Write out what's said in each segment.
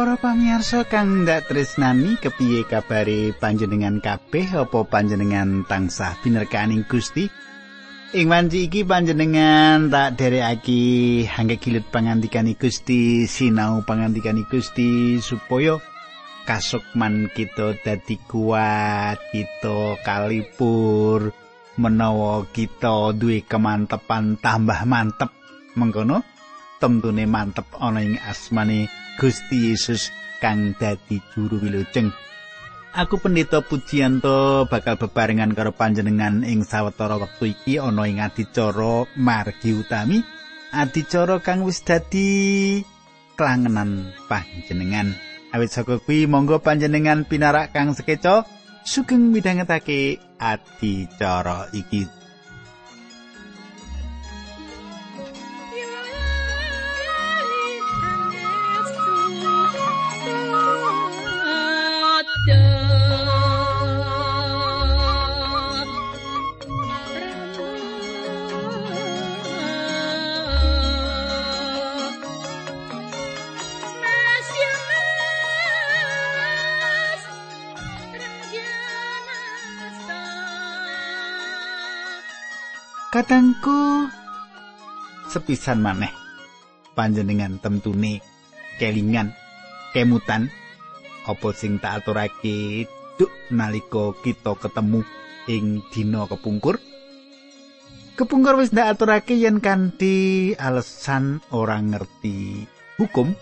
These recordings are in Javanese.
Para pamirsa kang ndak tresnani kepiye kabare panjenengan kabeh? Apa panjenengan tansah binerkaning Gusti? Ing wanci iki panjenengan tak derekake hangge kilut pangandikani Gusti, sinau pangandikani Gusti supaya kasukman kita dadi kuat, kita kalipur menawa kita duwe kemantepan tambah mantep. Mengkono temtune mantep ana ing asmane Gusti Yesus kang dadi juru wilujeng. Aku pendeta Pujianto bakal bebarengan karo panjenengan ing sawetara wektu iki ana ing adicara margi utami. Adicara kang wis dadi klangenan panjenengan. Awit saka kuwi monggo panjenengan pinarak kang sekeca sugeng midhangetake adicara iki. Kadangku sepisan maneh. Panjenengan temtune kelingan kemutan. Apa sing tak aturake duk nalika kita ketemu ing dina kepungkur? Kepungkur wis ndak aturake yen kanthi alasan ora ngerti hukum.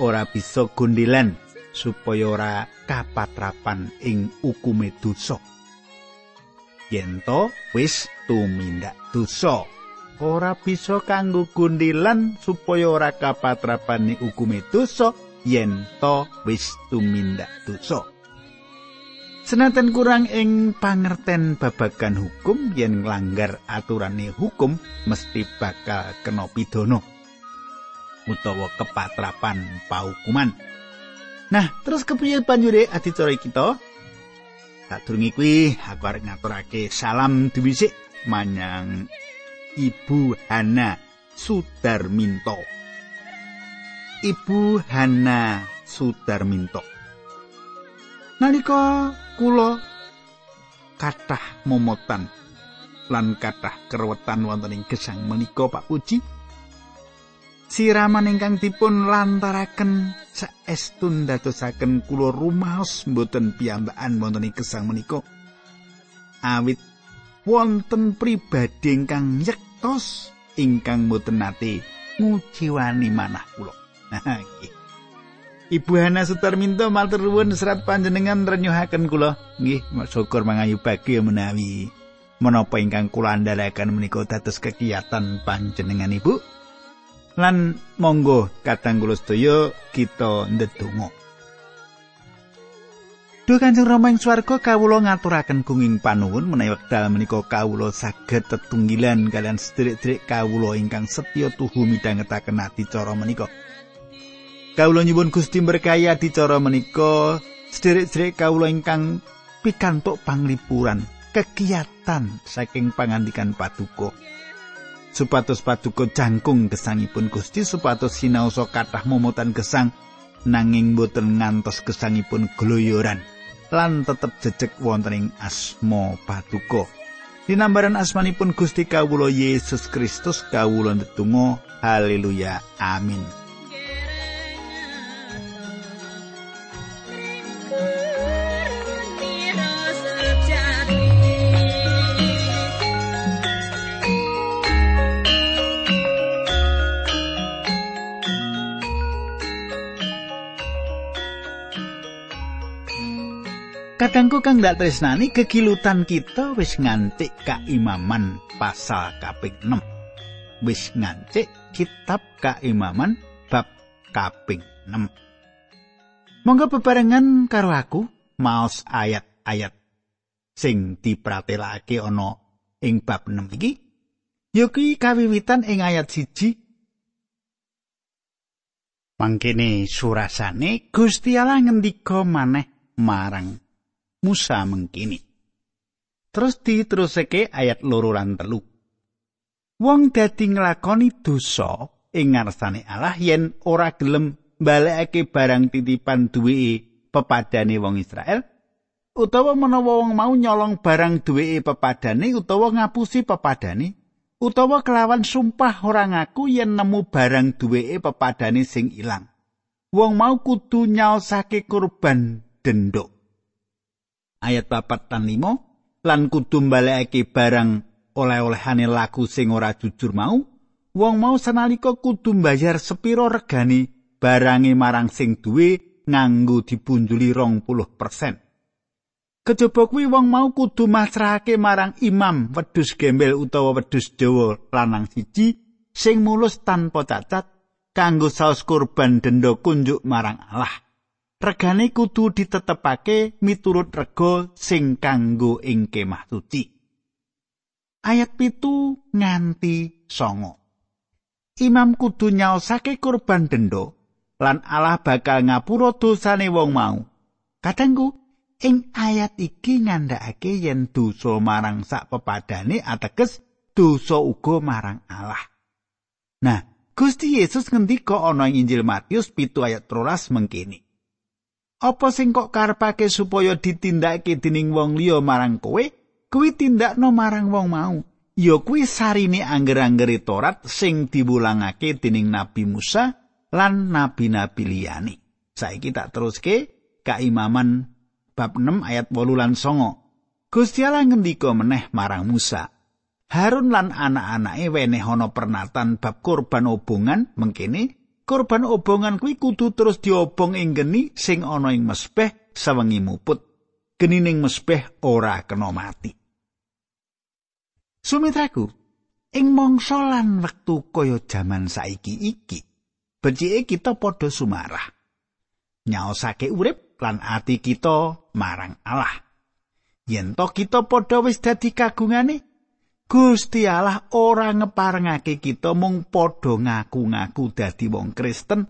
Ora bisa gondelan supaya ora kapatrapan ing hukume dosa. Yen to wis tumindak dosa ora bisa kanggo gundilan supaya ora kapatrapane hukume dosa yen to wis tumindak dosa Senajan kurang ing pangerten babagan hukum yen nglanggar aturane hukum mesti bakal kena pidana utawa kepatrapan paukuman. Nah, terus kepiye banjure adicara kita? Sadurunge kuwi aku arep ngaturake salam diwisik manyang Ibu Hana Sudarminto. Ibu Hana Sudarminto. Nalika kula kathah momotan lan kathah kerewetan wonten ing gesang menika Pak Puji siraman ingkang dipun lantaraken saestun dadosaken kula rumaos mboten piyambakan wonten ing gesang menika awit wonten pribadi ingkang yektos ingkang mboten nate nguciwani manah kula. Ibu Hana Sutarminto matur nuwun serat panjenengan renyuhaken kula. Nggih syukur mangayu bagi menawi menapa ingkang kula andharaken menika dados kegiatan panjenengan Ibu. Lan monggo katang kula sedaya kita ndedonga. Duh Kanjeng Rama ing swarga kawula ngaturaken gunging panuwun menawi wekdal menika kawula saged tetunggilan kalian sedherek-sedherek kawula ingkang setya tuhu midhangetaken adicara menika. Kawula nyuwun Gusti berkahi adicara menika sedherek-sedherek kawula ingkang pikantuk panglipuran kegiatan saking pangandikan paduka. supados paduka jangkung gesangipun Gusti supados sinaosa kathah momotan gesang nanging boten ngantos gesangipun gloyoran lan tetep jejeg wonten ing asma paduka. Dinambaran asmanipun Gusti kawula Yesus Kristus kawula ndedonga haleluya amin Kadangku kang ndak tresnani kekilutan kita wis ngantik kaimaman pasal kaping 6. Wis ngantik kitab kaimaman bab kaping 6. Monggo bebarengan karo aku maos ayat-ayat sing dipratelake ana ing bab 6 iki. Yoki kawiwitan ing ayat siji Mangkene surasane Gusti Allah ngendika maneh marang Musa mengkini. Terus diterusake ayat loro lan telu. Wong dadi nglakoni dosa ing ngarsane Allah yen ora gelem mbalekake barang titipan duwe pepadane wong Israel utawa menawa wong mau nyolong barang duwe pepadane utawa ngapusi pepadane utawa kelawan sumpah ora ngaku yen nemu barang duwe pepadane sing ilang wong mau kudu nyaosake kurban dendok ayat papat tan limo lan kudu mbalekake barang oleh-olehane laku sing ora jujur mau wong mau sanalika kudu mbayar sepiro regane barange marang sing duwe nganggo dipunjuli rong puluh persen. Kejaba kuwi wong mau kudu masrahake marang imam wedhus gembel utawa wedhus dawa lanang siji sing mulus tanpa cacat kanggo saus kurban denda kunjuk marang Allah. Regane kudu ditetepake miturut rega sing kanggo ing kemah suci. Ayat pitu nganti songo. Imam kudu nyaosake kurban dendo lan Allah bakal ngapura dosane wong mau. Kadangku ing ayat iki ngandhakake yen dosa marang sak pepadane ateges dosa uga marang Allah. Nah, Gusti Yesus ngendika ana ing Injil Matius pitu ayat 13 mengkini. Apa sing kok karepake supaya ditindakake dening wong liya marang kowe? Kuwi tindakno marang wong mau. Ya kuwi sarine angger-anggere Torat sing diwulangake dening Nabi Musa lan nabi-nabi liyane. Saiki tak teruske kaimaman bab 6 ayat 8 lan 9. Gusti Allah ngendika meneh marang Musa. Harun lan anak-anake weneh pernatan bab kurban obongan mengkene Korban obongan kuwi kudu terus diobong ing geni sing ana ing mespeh sawengi muput. Genining mespeh ora kena mati. Sumitraku, ing mangsa lan wektu kaya jaman saiki iki, becike kita padha sumarah. Nyaosake urip lan ati kita marang Allah. Yen to kita padha wis dadi kagungane, Gusti Allah ora ngeparengake kita mung padha ngaku-ngaku dadi wong Kristen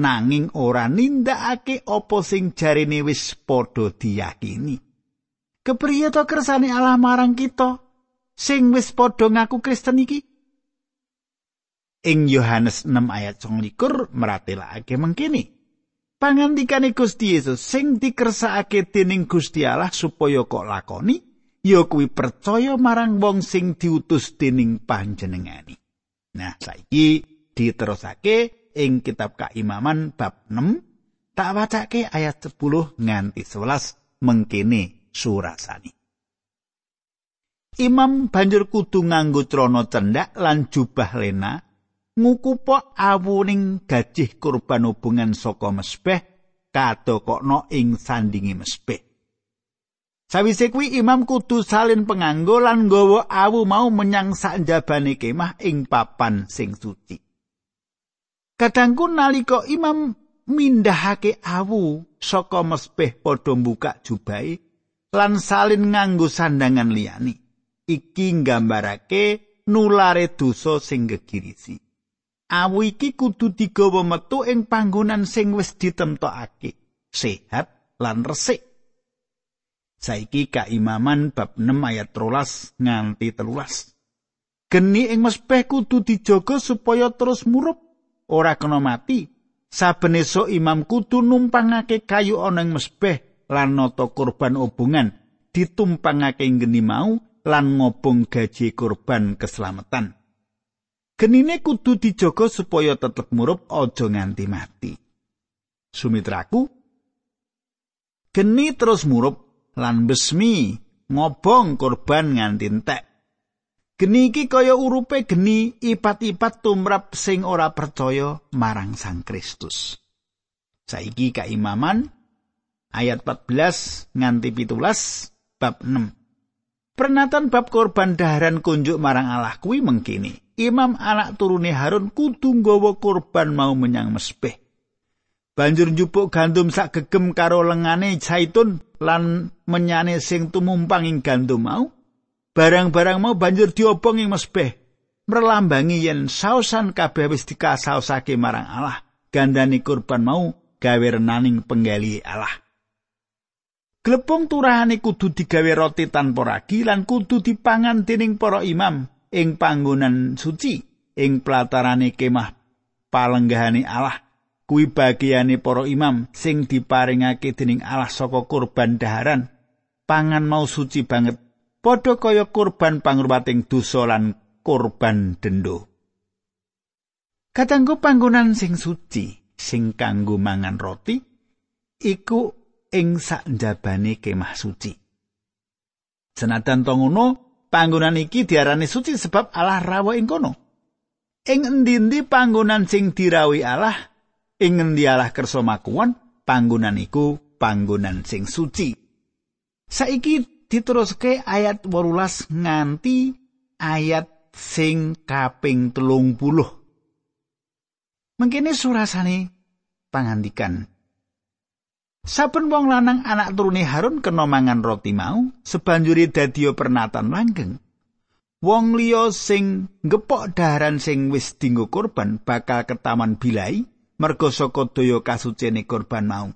nanging ora nindakake apa sing jarene wis padha diyakini. Kepriye to kersane Allah marang kita sing wis padha ngaku Kristen iki? Ing Yohanes 6 ayat 29 meratelake mengkini. Pangandikane Gusti Yesus sing dikersakake dening Gusti Allah supaya kok lakoni ya kuwi percaya marang wong sing diutus dening panjenengani. Nah, saiki diterusake ing kitab Kaimaman bab 6 tak wacake ayat 10 nganti 11 mengkene surasani. Imam banjur kudu nganggo crana cendak lan jubah lena ngukupo awuning gajih kurban hubungan saka mesbeh kadokokno ing sandingi mesbeh. Sawise kuwi imam kudu salin penganggo lan nggawa awu mau menyang sakjabane kemah ing papan sing suci. Kadangku nalika imam mindahake awu saka mespeh padha buka jubai lan salin nganggo sandangan liyani. Iki nggambarake nulare dosa sing gegirisi. Awu iki kudu digawa metu ing panggonan sing wis ditemtokake, sehat lan resik. Saiki kaimaman bab 6 ayat 13 nganti 13. Geni ing mespeh kudu dijaga supaya terus murup, ora kena mati. Saben esuk imam kudu numpangake kayu ana ing mespeh lan nata kurban obongan ditumpangake geni mau lan ngobong gaji kurban keselamatan. Genine kudu dijaga supaya tetep murup aja nganti mati. Sumitraku, geni terus murup lan besmi ngobong korban nganti entek. Geni iki kaya urupe geni ipat-ipat tumrap sing ora percaya marang Sang Kristus. Saiki kaimaman ayat 14 nganti 17 bab 6. Pernatan bab korban daharan kunjuk marang Allah kuwi mengkini. Imam anak turune Harun kudu nggawa korban mau menyang mesbeh. Banjur njupuk gandum sak gegem karo lengane zaitun lan menyane sing tumumpang ing gandum mau. Barang-barang mau banjur diobong ing mesbeh. Merlambangi yen sausan kabeh wis dikasausake marang Allah. Gandani kurban mau gawe renaning penggali Allah. Glepung turahane kudu digawe roti tanpa ragi lan kudu dipangan dening para imam ing panggonan suci ing pelatarane kemah palenggahane Allah kuwi bagiane para imam sing diparingake dening Allah saka kurban daharan pangan mau suci banget padha kaya kurban pangruwating dosa lan kurban dendo Katanggu panggonan sing suci sing kanggo mangan roti iku ing sak njabane kemah suci. Senajan to ngono, panggonan iki diarani suci sebab Allah rawuh ing kono. Ing endi-endi panggonan sing dirawi Allah, ing endi Allah kersa makuwon, panggonan iku panggonan sing suci. Saiki diteruske ayat 18 nganti ayat sing kaping telung puluh. Mengkene surasane pangandikan. Saben wong lanang anak turune Harun kena mangan roti mau, sebanjuri dadi pernatan langgeng. Wong liya sing ngepok daharan sing wis dinggo korban bakal ketaman bilai merga saka daya kasucene korban mau.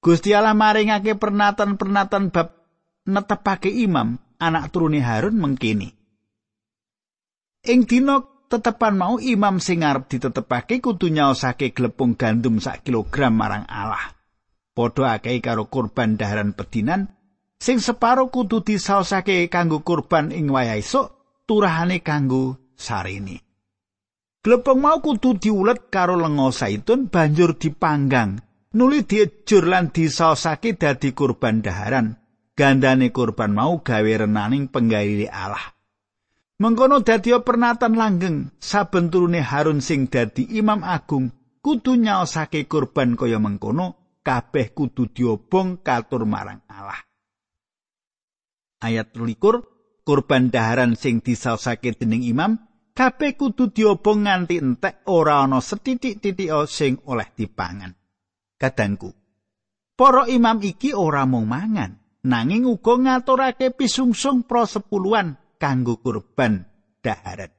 Gusti Allah maringake pernatan-pernatan bab netepake imam anak turune Harun mengkini. Ing dina tetepan mau imam sing arep ditetepake kudu nyaosake glepung gandum sak kilogram marang Allah. Padha akeh karo kurban daharan pedinan sing separo kudu disaosake kanggo kurban ing wayah esuk, turahane kanggo sarini. Glepung mau kudu diulet karo lenga saitun banjur dipanggang. Nuli diejur lan disaosake dadi kurban daharan. Gandane kurban mau gawe renaning penggawe Allah. Mengkono dadi pernatan langgeng saben turune Harun sing dadi imam agung kudu nyaosake kurban kaya mengkono kabeh kudu diobong katur marang Allah. Ayat 21 kurban daharan sing disaosake dening imam kabeh kudu diobong nganti entek ora ana setitik-titik sing oleh dipangan. Kadangku, para imam iki ora mung mangan, nanging uga ngaturake pisungsung pro sepuluhan kanggo kurban daharat.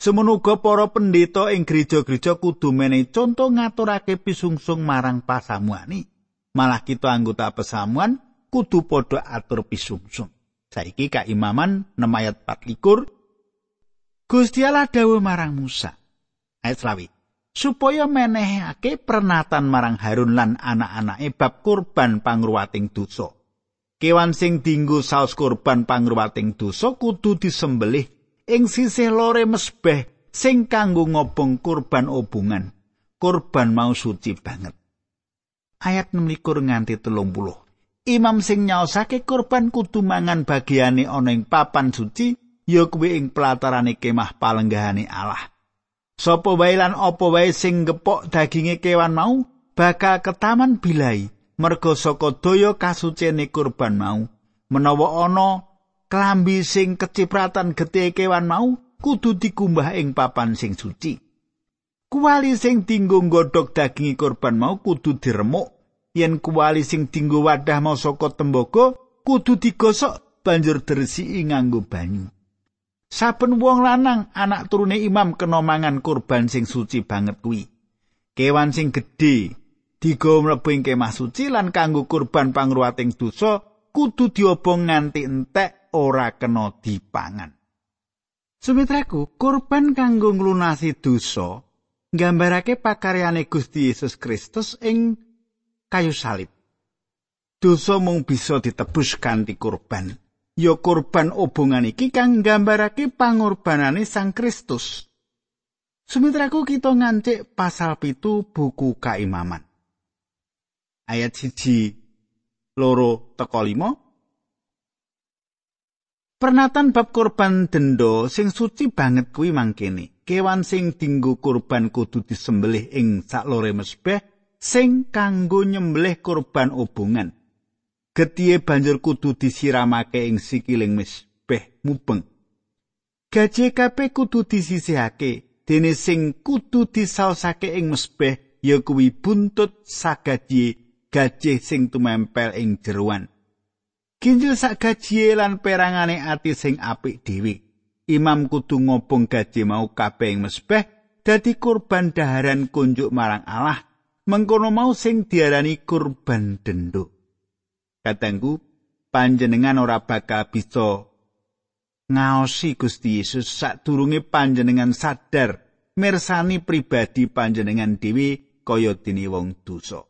Semono uga para pendeta ing gereja-gereja kudu menehi conto ngaturake pisungsung marang pasamuani. Malah kita anggota pesamuan kudu padha atur pisungsung. Saiki kaimaman 6 ayat 24 Gusti Allah dawuh marang Musa ayat 20 supaya menehake pernatan marang Harun lan anak-anake bab kurban pangruwating dosa. Kewan sing dinggo saus kurban pangruwating dosa kudu disembelih ing sisih lore mesbeh sing kanggo ngobong kurban obongan. Kurban mau suci banget. Ayat 26 nganti 30. Imam sing nyaosake kurban kudu mangan bagiane ana ing papan suci ya kuwi ing pelatarane kemah palenggahane Allah. Sopo wae lan apa wae sing gepok daginge kewan mau bakal ketaman bilai merga saka daya kasucene kurban mau. Menawa ana klambi sing kecipratan getih kewan mau kudu dikumbah ing papan sing suci. Kuali sing dinggo nggodhog daging kurban mau kudu diremuk. Yen kuali sing dinggo wadah mau saka tembaga kudu digosok banjur diresiki nganggo banyu saben wong lanang anak turune imam kena mangan kurban sing suci banget kuwi kewan sing gedhe digawa mlebu ing kemah suci lan kanggo kurban pangruwating dosa kudu diobong nganti entek ora kena dipangan. Sumitraku, kurban kanggo nglunasi dosa nggambarake pakaryane Gusti Yesus Kristus ing kayu salib. Dosa mung bisa ditebus kanthi kurban. Ya kurban obongan iki kang nggambarake pangorbanane Sang Kristus. Sumitraku kita ngancik pasal pitu buku kaimaman. ayat siji loro teko limo Pernatan bab korban dendo sing suci banget kuwi mangkene. Kewan sing dinggo korban kudu disembelih ing saklore mesbeh sing kanggo nyembelih korban obongan. Getihe banjur kudu disiramake ing sikiling mesbeh mubeng. Gaji kabeh kudu disisihake dene sing kudu disaosake ing mesbeh ya kuwi buntut sagaji gajih sing tumempel ing jeroan. Ginjil sak gajih lan perangane ati sing apik dhewe. Imam kudu ngobong gajih mau kabeh ing mesbeh dadi kurban daharan kunjuk marang Allah. Mengkono mau sing diarani kurban dendo. Katengku panjenengan ora bakal bisa ngaosi Gusti Yesus sadurunge panjenengan sadar mirsani pribadi panjenengan dhewe kaya dene wong dosa.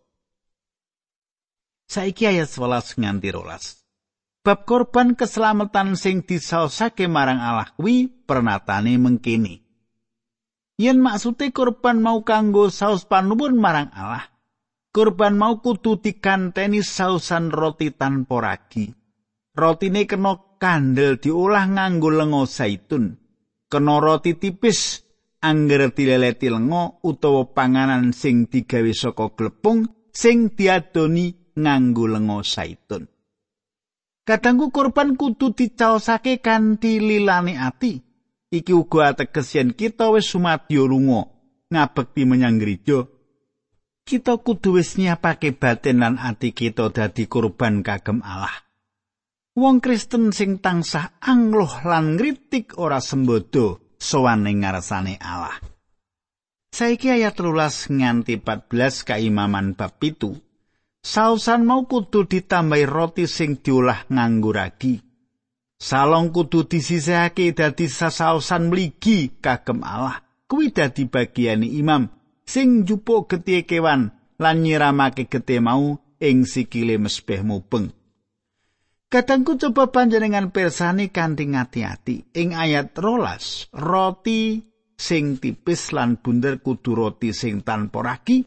Saiki ayat 11 nganti 12. Bab korban keselamatan sing disaosake marang Allah kuwi pernatane mengkini. Yen maksude korban mau kanggo saus panuwun marang Allah, korban mau kudu dikanteni sausan roti tanpa ragi. Rotine kena kandel diolah nganggo lenga zaitun. Kena roti tipis angger dileleti lenga utawa panganan sing digawe saka glepung sing diadoni nganggo lenga zaitun. Kadangku korban kudu dicaosake kanthi lilane ati. Iki uga ateges yen kita wis sumadyo lunga ngabekti menyang gereja. Kita kudu wis nyiapake batin lan ati kita dadi korban kagem Allah. Wong Kristen sing tansah angloh lan ngritik ora sembodo sowan ing ngarsane Allah. Saiki ayat 13 nganti 14 kaimaman bab pitu. Sausan mau kudu ditambahi roti sing diolah nganggo ragi. Salong kudu disisihake dadi sasausan mligi kagem Allah. Kuwi dadi bagiane imam sing jupuk getih kewan lan nyiramake getih mau ing sikile mesbeh mubeng. Kadangku coba panjenengan persani kanthi ngati-ati. Ing ayat rolas, roti sing tipis lan bunder kudu roti sing tanpa ragi.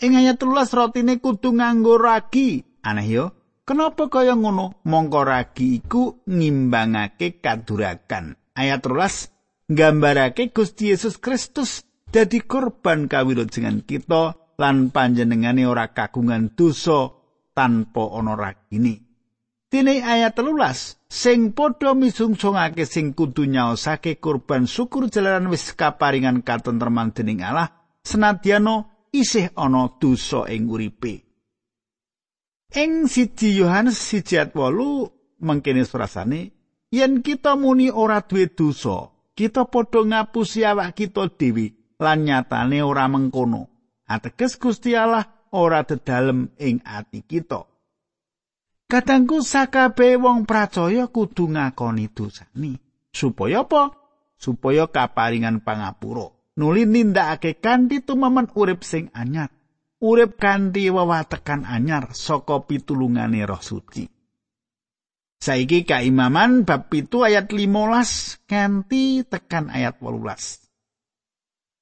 Ing ayat rolas rotine kudu nganggo ragi. Aneh yo, kenapa kaya ngono? Mongko ragi iku ngimbangake kadurakan. Ayat rolas nggambarake Gusti Yesus Kristus dadi korban kawilujengan kita lan panjenengane ora kagungan dosa tanpa ana ragine. Dene ayat telulas, sing padha misungsungake sing kudu nyaosake kurban syukur jalaran wis kaparingan katentreman dening Allah, senadyano isih ana dosa ing uripe. Ing siji Yohanes siji ayat 8 mangkene surasane, yen kita muni ora duwe dosa, kita padha ngapusi awak kita dhewe lan nyatane ora mengkono. Ateges Gusti Allah ora dedalem ing ati kita. Kadangku sakabe wong pracaya kudu ngakoni dosani. Supaya apa? Supaya kaparingan pangapura. Nuli nindakake kanthi tumemen urip sing anyar. Urip kanthi wewatekan anyar saka pitulungane Roh Suci. Saiki kaimaman bab pitu ayat 15 kanthi tekan ayat 18.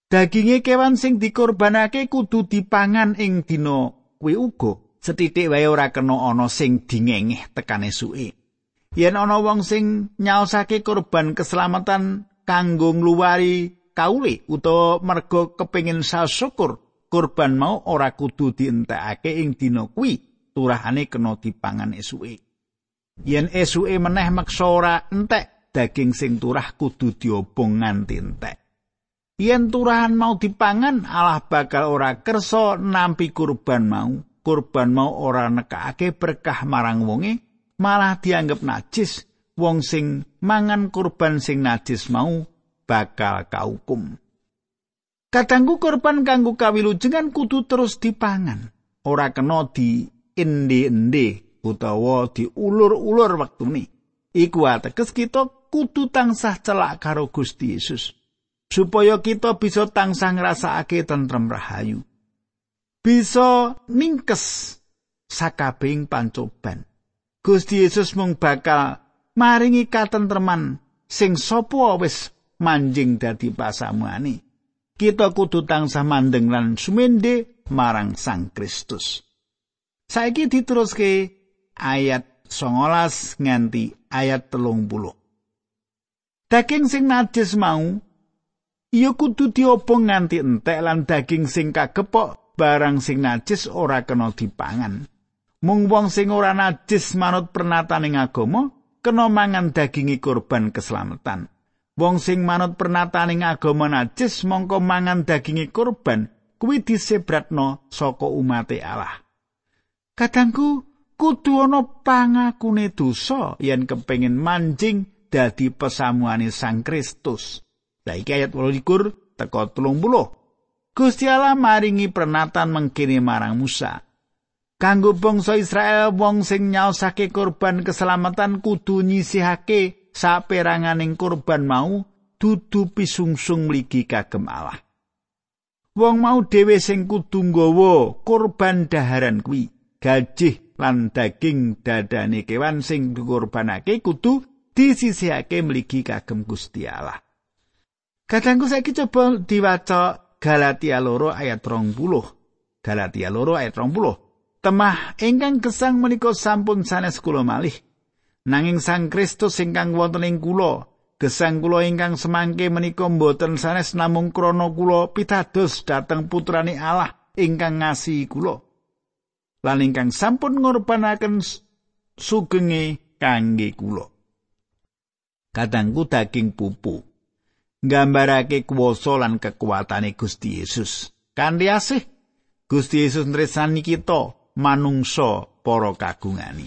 Daginge kewan sing dikorbanake kudu dipangan ing dina kuwi uga setitik wae ora kena ana sing dingengeh tekan esuke. Yen ana wong sing nyaosake korban keselamatan kanggo ngluwari kaule utawa merga kepengin syukur, korban mau ora kudu dientekake ing dina kuwi, turahane kena dipangan esuke. Yen esuke meneh meksa ora entek, daging sing turah kudu diobong nganti entek. Yen turahan mau dipangan, Allah bakal ora kersa nampi kurban mau. kurban mau ora nekake berkah marang wonge malah dianggep najis. Wong sing mangan kurban sing najis mau bakal kaukum Kadangku kurban kanggo kawilujengan kudu terus dipangan. Ora kena di endi-endi utawa diulur-ulur wektune. Iku ateges kita kudu tansah celak karo Gusti Yesus supaya kita bisa tansah ngrasakake tentrem rahayu bisa ningkes sakabing pancoban. Gusti Yesus mung bakal maringi katentreman sing sapa wis manjing dadi pasamuane. Kita kudu tansah mandeng lan sumende marang Sang Kristus. Saiki diteruske ayat 19 nganti ayat telung puluh. Daging sing najis mau, iya kudu diobong nganti entek lan daging sing kagepok barang sing najis ora kena dipangan. Mung wong sing ora najis manut pernataning agama kena mangan dagingi kurban keselamatan. Wong sing manut pernataning agama najis mongko mangan dagingi kurban kuwi disebratno saka umat Allah. Kadangku kudu ana pangakune dosa yen kepengin manjing dadi pesamuane Sang Kristus. Iki ayat 28 teka 30. Gusti Allah maringi pernatan mengkini marang Musa. Kanggo bangsa Israel wong sing nyaosake korban keselamatan kudu nyisihake saperanganing korban mau dudu pisungsung mligi kagem Allah. Wong mau dhewe sing kudu nggawa kurban daharan kuwi, gajih lan daging dadane kewan sing dikurbanake kudu disisihake mligi kagem Gusti Allah. Kadangku saiki coba diwaca Galatia loro ayat 20. Galatia loro ayat 20. Temah ingkang gesang menika sampun sanes kula malih. Nanging Sang Kristus ingkang wonten ing kula, gesang kula ingkang semangke menika mboten sanes namung krana kula pitados dhateng putrane Allah ingkang ngasihi kula. Lan ingkang sampun ngorbanaken sugenge kangge kula. Kadangku daging pupu. Nggambarake kuwasa lan kekuatane Gusti Yesus. Kanthi asih Gusti Yesus nresani kita manungsa para kagungani.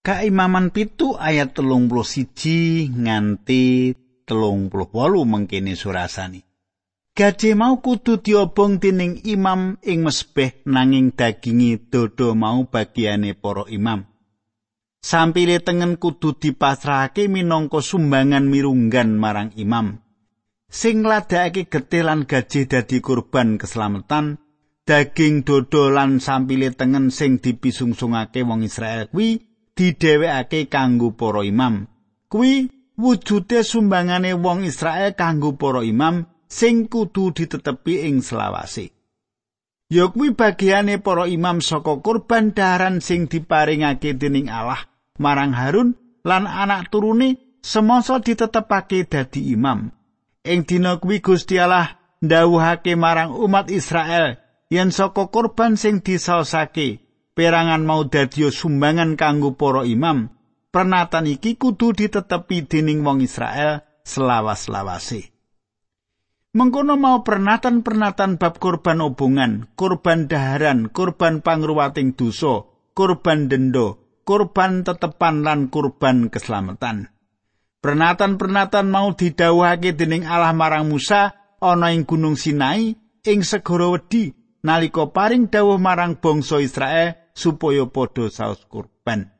Kaimaman pitu ayat telung puluh siji nganti telung puluh wolu mengkini surasani. Gade mau kudu diobong dening imam ing mesbeh nanging dagingi dodo mau bagiane para imam. Sampile tengen kudu dipasrahake minangka sumbangan mirunggan marang imam. Sing ladakake getih lan gaji dadi kurban keselamatan, daging dodo lan sampile tengen sing dipisungsungake wong Israel kuwi didhewekake kanggo para imam. Kuwi wujude sumbangane wong Israel kanggo para imam sing kudu ditetepi ing selawase. Ya kuwi bagiane para imam saka kurban daharan sing diparingake dening Allah marang Harun lan anak turune semasa ditetepake dadi imam. Ing dina kuwi Gusti Allah ndhawuhake marang umat Israel yen saka kurban sing disaosake perangan mau dadi sumbangan kanggo para imam pernatan iki kudu ditetepi dening wong Israel selawas-lawase mengkono mau pernatan-pernatan bab korban obongan korban daharan korban pangruwating dosa korban dendo korban tetepan lan korban keselamatan pernatan-pernatan mau didhawuhake dening Allah marang Musa ana ing gunung Sinai ing segara wedi nalika paring dawuh marang bangsa Israel supaya padha saos kurban.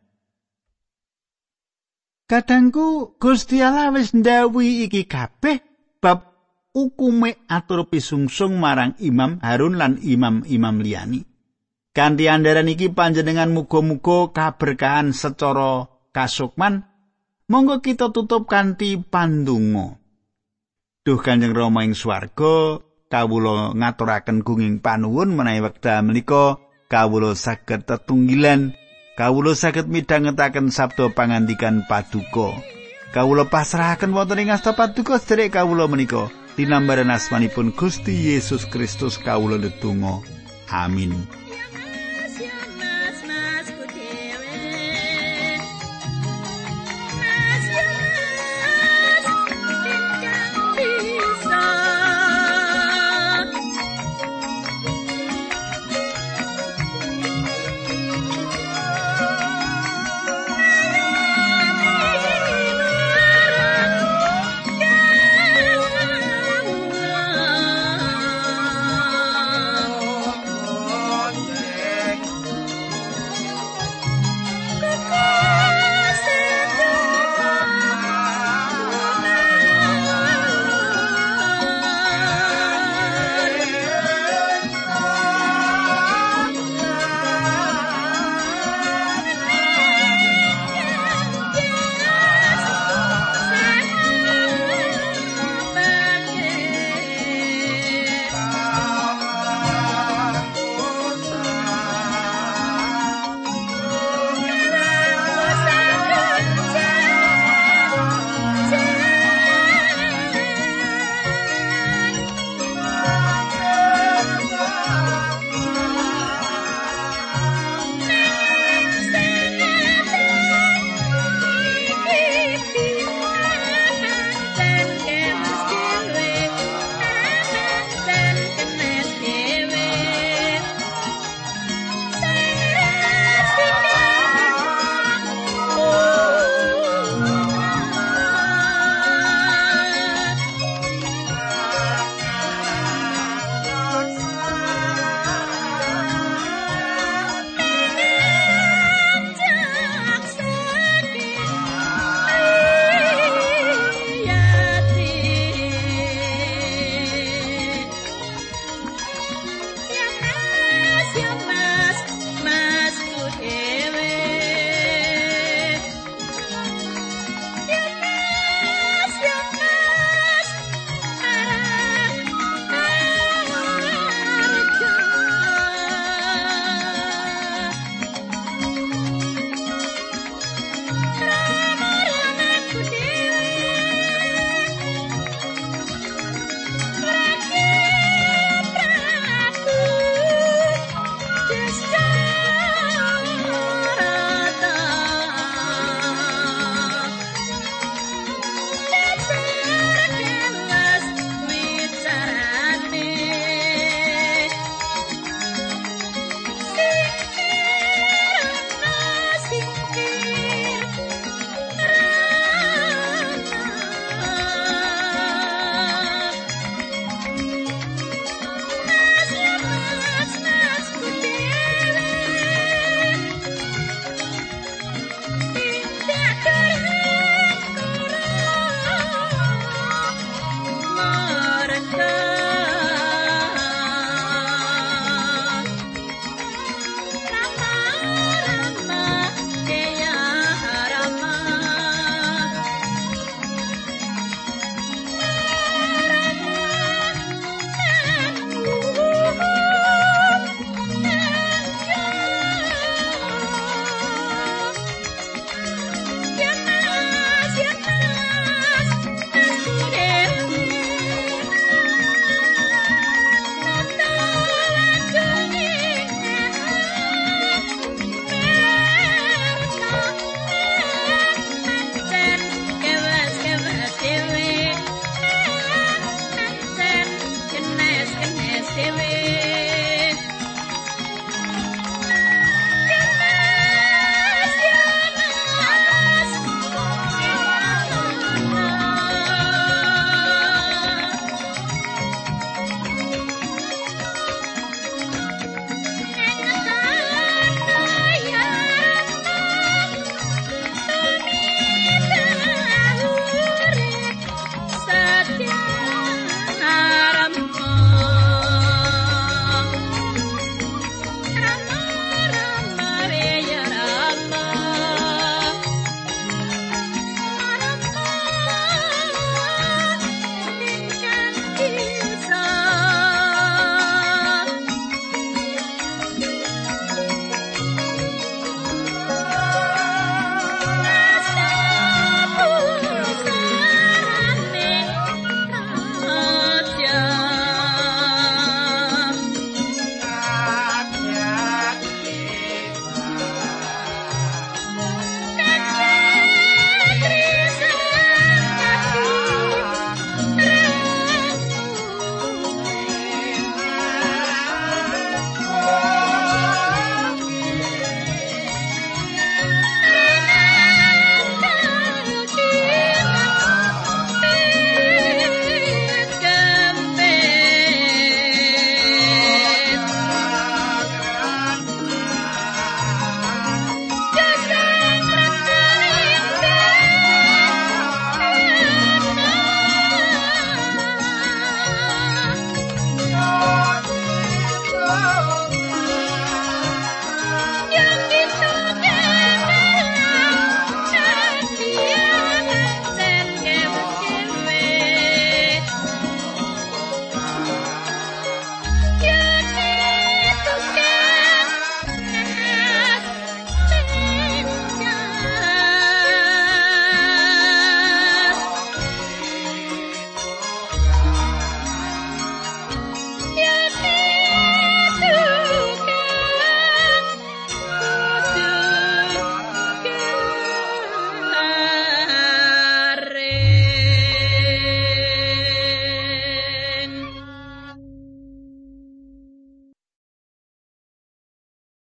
Kadangku Gusti Allah wis ndawi iki kabeh bab ukume atur pisungsung marang Imam Harun lan imam-imam liyani. Kanthi andaran iki panjenengan muga-muga kaberkahan secara kasukman, monggo kita tutup kanthi pandonga. Duh Kanjeng Rama ing swarga, kawula ngaturaken gunging panuwun menawi wekdal menika. Kawula saged tetunggilan kawula saged midhangetaken sabda pangandikan paduka. Kawula pasrahaken wonten ing asta paduka sedherek kawula menika tinambaran asmanipun Gusti Yesus Kristus kawula ndedonga. Amin